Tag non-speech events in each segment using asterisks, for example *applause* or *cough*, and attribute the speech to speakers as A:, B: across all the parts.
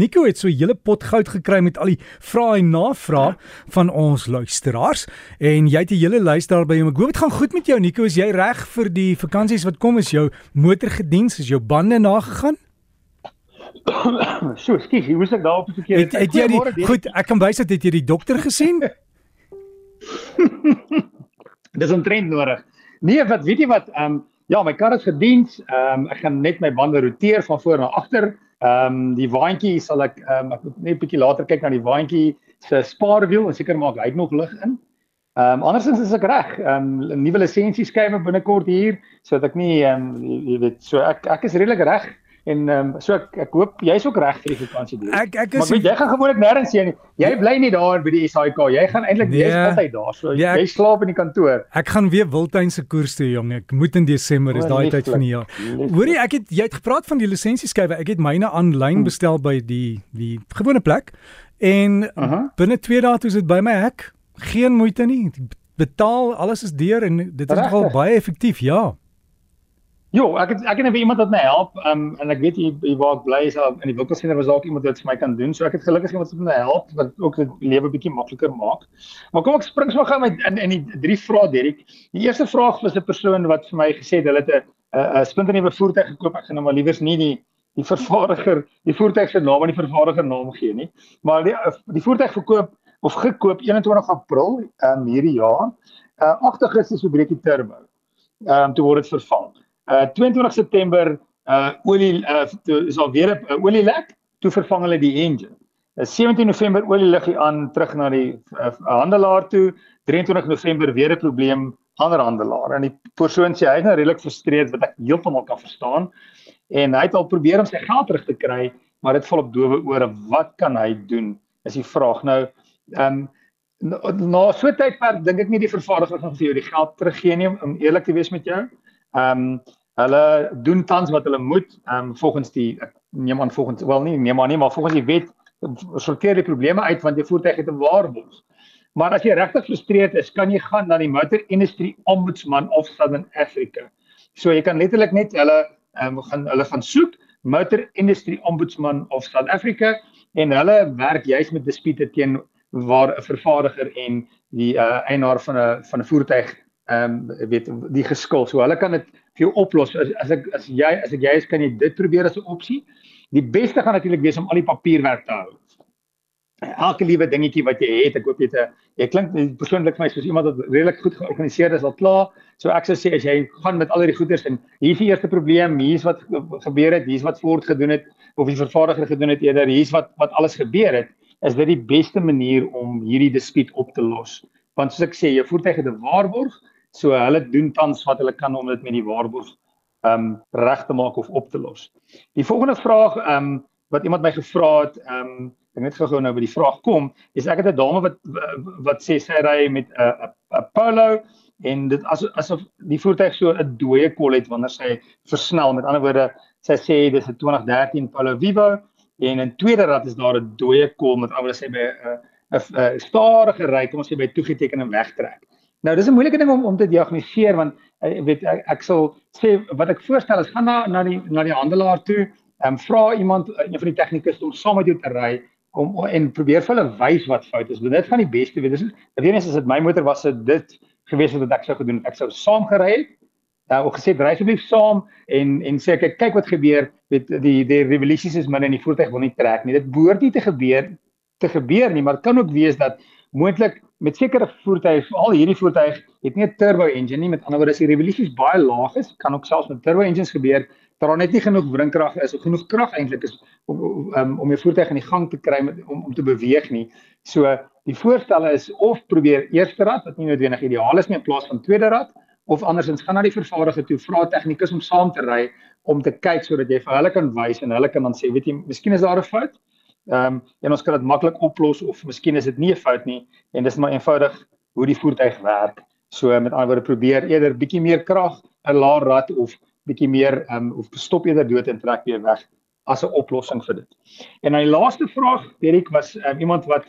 A: Nico het so 'n hele pot goud gekry met al die vrae en navrae van ons luisteraars en jy het 'n hele lys daar by hom. Ek hoop dit gaan goed met jou Nico. Is jy reg vir die vakansies wat kom? Is jou motor gediens? Is jou bande nagegaan? *coughs*
B: so, skies, hoe is ek daar op die verkeerde?
A: Het, het jy die, goed, ek kan wys dat jy die dokter gesien. *laughs*
B: Dis 'n trend nodig. Nee, wat weet jy wat? Ehm um, ja, my kar is gediens. Ehm um, ek gaan net my bande roteer van voor na agter. Ehm um, die waantjie sal ek ehm um, ek moet net 'n bietjie later kyk na die waantjie se spaarwiel en seker maak hy het nog lig in. Ehm um, andersins is ek reg. Ehm um, nuwe lisensie skrywe binnekort hier sodat ek nie ehm um, jy weet so ek ek is redelik reg. En ehm um, so ek ek hoop jy's ook reg vir die vakansie doen.
A: Ek ek is
B: Maar weet, jy gaan gewoonlik nêrens heen nie. Jy bly nie daar by die SAIK. Jy gaan eintlik
A: Nee.
B: jy's altyd daar. So
A: Ja, ek-
B: jy slaap in die kantoor.
A: Ek gaan weer Wildtuin se koers toe jong. Ek moet in Desember is daai tyd van die jaar. Hoorie, ek het jy het gepraat van die lisensieskywe. Ek het myne aanlyn bestel by die die gewone plek en
B: Aha.
A: binne 2 dae toe is dit by my hek. Geen moeite nie. Betaal, alles is deur en dit is nogal baie effektief, ja.
B: Jo, ek het ek het net iemand wat my help. Ehm um, en ek weet jy jy waar ek bly is al in die winkelsentrum was dalk iemand wat vir my kan doen. So ek het gelukkig iemand wat my help wat ook die lewe bietjie makliker maak. Maar kom ek spring sommer gou met in in die drie vrae Derek. Die eerste vraag was 'n persoon wat vir my gesê het hulle het 'n 'n splinternuwe voertuig gekoop. Ek gaan nou maar liewers nie die die vervaardiger, die voertuig se naam en die vervaardiger naam gee nie. Maar die die voertuig verkoop of gekoop 21 April ehm um, hierdie jaar. Uh 8 Augustus verbreek die turbo. Ehm um, toe word dit vervang. Uh 22 September uh olie uh is al weer 'n uh, olielek, toe vervang hulle die engine. Uh, 17 November olie liggie aan terug na die uh, handelaar toe. 23 November weer 'n probleem ander handelaar. En die persoon sê hy is nou redelik frustreerd wat ek heeltemal kan verstaan. En hy het al probeer om sy geld terug te kry, maar dit val op dowe ore. Wat kan hy doen? Is die vraag. Nou, ehm um, na so 'n tydperk dink ek nie die vervaardiger gaan vir jou die geld teruggee nie om eerlik te wees met jou. Ehm um, hulle doen tans wat hulle moet ehm um, volgens die ek neem aan volgens wel nie neem aan nie maar volgens die wet sorteer die probleme uit want jou voertuig het 'n waarborg. Maar as jy regtig frustreerd is, kan jy gaan na die Motor Industry Ombudsman of Southern Africa. So jy kan letterlik net hulle ehm um, gaan hulle gaan soek Motor Industry Ombudsman of South Africa en hulle werk juis met dispute teen waar 'n vervaardiger en die uh, eienaar van 'n van 'n voertuig ehm um, weet die geskil. So hulle kan dit vir jou oplos. As, as ek as jy as ek jy is kan jy dit probeer as 'n opsie. Die beste gaan natuurlik wees om al die papierwerk te hou. Elke liewe dingetjie wat jy het, ek hoop jy het 'n jy klink persoonlik vir my soos iemand wat redelik goed georganiseer is al klaar. So ek sou sê as jy gaan met al die goeders en hier is die eerste probleem, hier's wat gebeur het, hier's wat Ford gedoen het of die vervaardiger gedoen het eerder, hier's wat wat alles gebeur het, is dit die beste manier om hierdie dispuut op te los. Want soos ek sê, jou voertuig het 'n waarborg, so hulle doen tans wat hulle kan om dit met die waarborg um reg te maak of op te los. Die volgende vraag um wat iemand my gevra het, um ek net gou-gou nou by die vraag kom, is ek het 'n dame wat wat sê sy ry met 'n uh, 'n Polo en dit as asof die voertuig so 'n dooie kol het wanneer sy versnel. Met ander woorde, sy sê dis 'n 2013 Polo Vivo en in tweede rad is daar 'n dooie kol met ander woorde sy by 'n 'n stadige ry, kom ons sê by toegeteken en wegtrek. Nou dis 'n moeilike ding om om te diagnoseer want ek weet ek, ek sal sê wat ek voorstel is gaan na na die na die handelaar toe, ehm um, vra iemand een van die tegnikuste om saam met jou te ry om en probeer vir hulle wys wat fout is. Want dit gaan die beste wees. Dis weet as dit my motor was, dit gewees het wat ek sou gedoen het. Ek sou saam gery het. Uh, ook gesê ry asseblief saam en en sê kyk kyk wat gebeur. Weet die die revolusies is min en die voertuig wil nie trek nie. Dit behoort nie te gebeur te gebeur nie, maar kan ook wees dat moontlik met sekere voertuie, al hierdie voertuig het nie 'n turbo engine nie. Met ander woorde, as die revolusies baie laag is, kan ook selfs met turbo engines gebeur dat daar net nie genoeg wrinkrag is of genoeg krag eintlik is om om om jou voertuig in die gang te kry met, om om te beweeg nie. So die voorstelle is of probeer eerste rad wat nie noodwendig ideaal is nie in plaas van tweede rad of andersins gaan na die vervaardiger toe vra tegnikus om saam te ry om te kyk sodat jy vir hulle kan wys en hulle kan dan sê weet jy miskien is daar 'n fout. Ehm um, en ons kan dit maklik oplos of miskien is dit nie 'n fout nie en dis maar eenvoudig hoe die voertuig werk. So met ander woorde probeer eerder bietjie meer krag, 'n laer rad of bietjie meer ehm um, of stop eerder dood en trek weer weg as 'n oplossing vir dit. En die laaste vraag, Derek, was um, iemand wat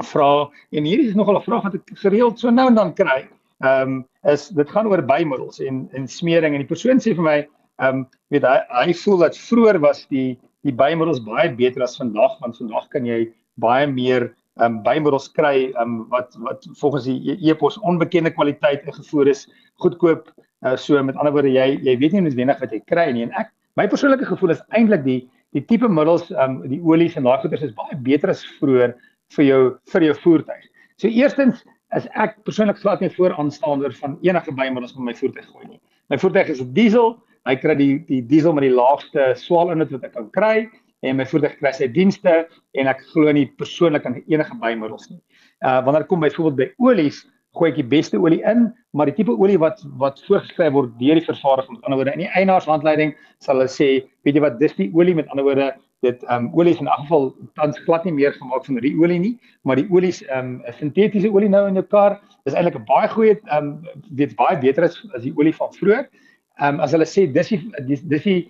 B: vra en hierdie is nogal 'n vraag wat ek gereeld so nou en dan kry. Ehm um, is dit gaan oor bymiddels en en smering en die persoon sê vir my ehm um, weet hy hy voel dat vroeër was die die bymiddels baie beter as vandag want vandag kan jy baie meer ehm um, bymiddels kry ehm um, wat wat volgens die e-pos onbekende kwaliteit ingevoer is, goedkoop. Uh, so met ander woorde jy jy weet nie noodwendig wat jy kry nie en ek my persoonlike gevoel is eintlik die die tipe middels ehm um, die olies en daai goeders is baie beter as vroeër vir jou vir jou voertuig. So eerstens is ek persoonlik glad nie vooraanstander van enige bymiddels met my voertuig gooi nie. My voertuig is diesel, hy kry die die diesel met die laagste swaalinhoud wat ek kan kry en my voertuig kry sy dienste en ek glo nie persoonlik aan enige bymiddels nie. Uh wanneer kom byvoorbeeld by olies, gooi ek die beste olie in, maar die tipe olie wat wat voorgeskryf word deur die vervaardiger, met ander woorde in die eienaarshandleiding sal hulle sê, weet jy wat, dis die olie met ander woorde dit ehm um, olies in elk geval tans glad nie meer gemaak van die olie nie, maar die olies ehm um, sintetiese olie nou in jou kar is eintlik 'n baie goeie ehm um, weet baie beter as as die olie van vroeër. Ehm um, as hulle sê dis die dis die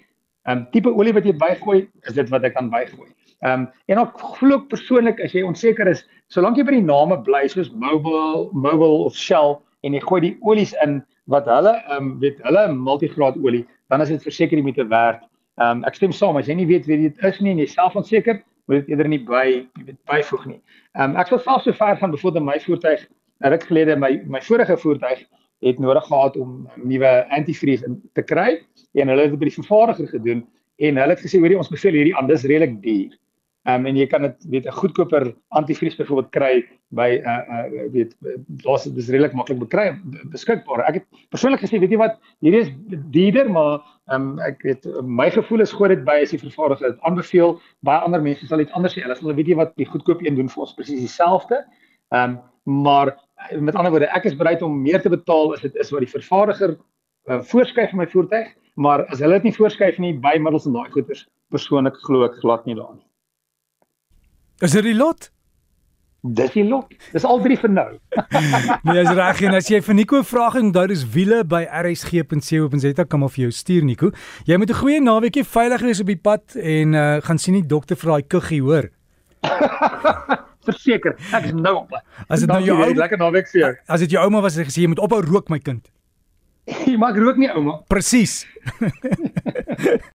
B: ehm um, tipe olie wat jy bygooi, is dit wat ek kan bygooi. Ehm um, en ook glo ek persoonlik as jy onseker is, solank jy by die name bly soos Mobil, Mobil of Shell en jy gooi die olies in wat hulle ehm um, weet hulle multigraad olie, dan is dit verseker die moeite werd Ehm um, ek stem saam as jy nie weet wie dit is nie en jy self onseker, moet dit eerder nie by weet byvoeg nie. Ehm um, ek sal self so ver gaan bevorder my voertuig ruk gelede my my vorige voertuig het nodig gehad om nuwe antifreeze te kry en hulle het dit by die vervaardiger gedoen en hulle het gesê hoorie ons beveel hierdie aan dis redelik duur. Ehm um, en jy kan dit weet 'n goedkoper antivries byvoorbeeld kry by 'n uh, uh, weet daar's dis redelik maklik bekry beskikbaar. Ek het persoonlik gesê weet jy wat hierdie is duurder maar ehm um, ek weet my gevoel is gooi dit by as die vervaardiger dit aanbeveel. Baie ander mense sal iets anders sê. Hulle sal weet jy wat die goedkoop een doen vir ons presies dieselfde. Ehm um, maar met ander woorde ek is bereid om meer te betaal as dit is wat die vervaardiger uh, voorskryf vir my voertuig. Maar as hulle dit nie voorskryf nie by middels en daai goeders persoonlik glo ek glad nie daarin.
A: Is dit die lot?
B: Dis die lot. Dis al drie vir nou. *laughs*
A: nee, is reg en as jy vir Nico vra gaan onthou dis wiele by rsg.co.za kom of vir jou stuur Nico. Jy moet 'n goeie naweekie veilig wees op die pad en uh, gaan sien die dokter vir daai kuggie hoor. *laughs*
B: Verseker, ek is nou op.
A: As dit nou jou ou
B: lekker naweek vir jou.
A: As dit jou ouma was, het gesê jy moet ophou rook my kind. *laughs*
B: Jy mag rook nie ouma.
A: Presies. *laughs*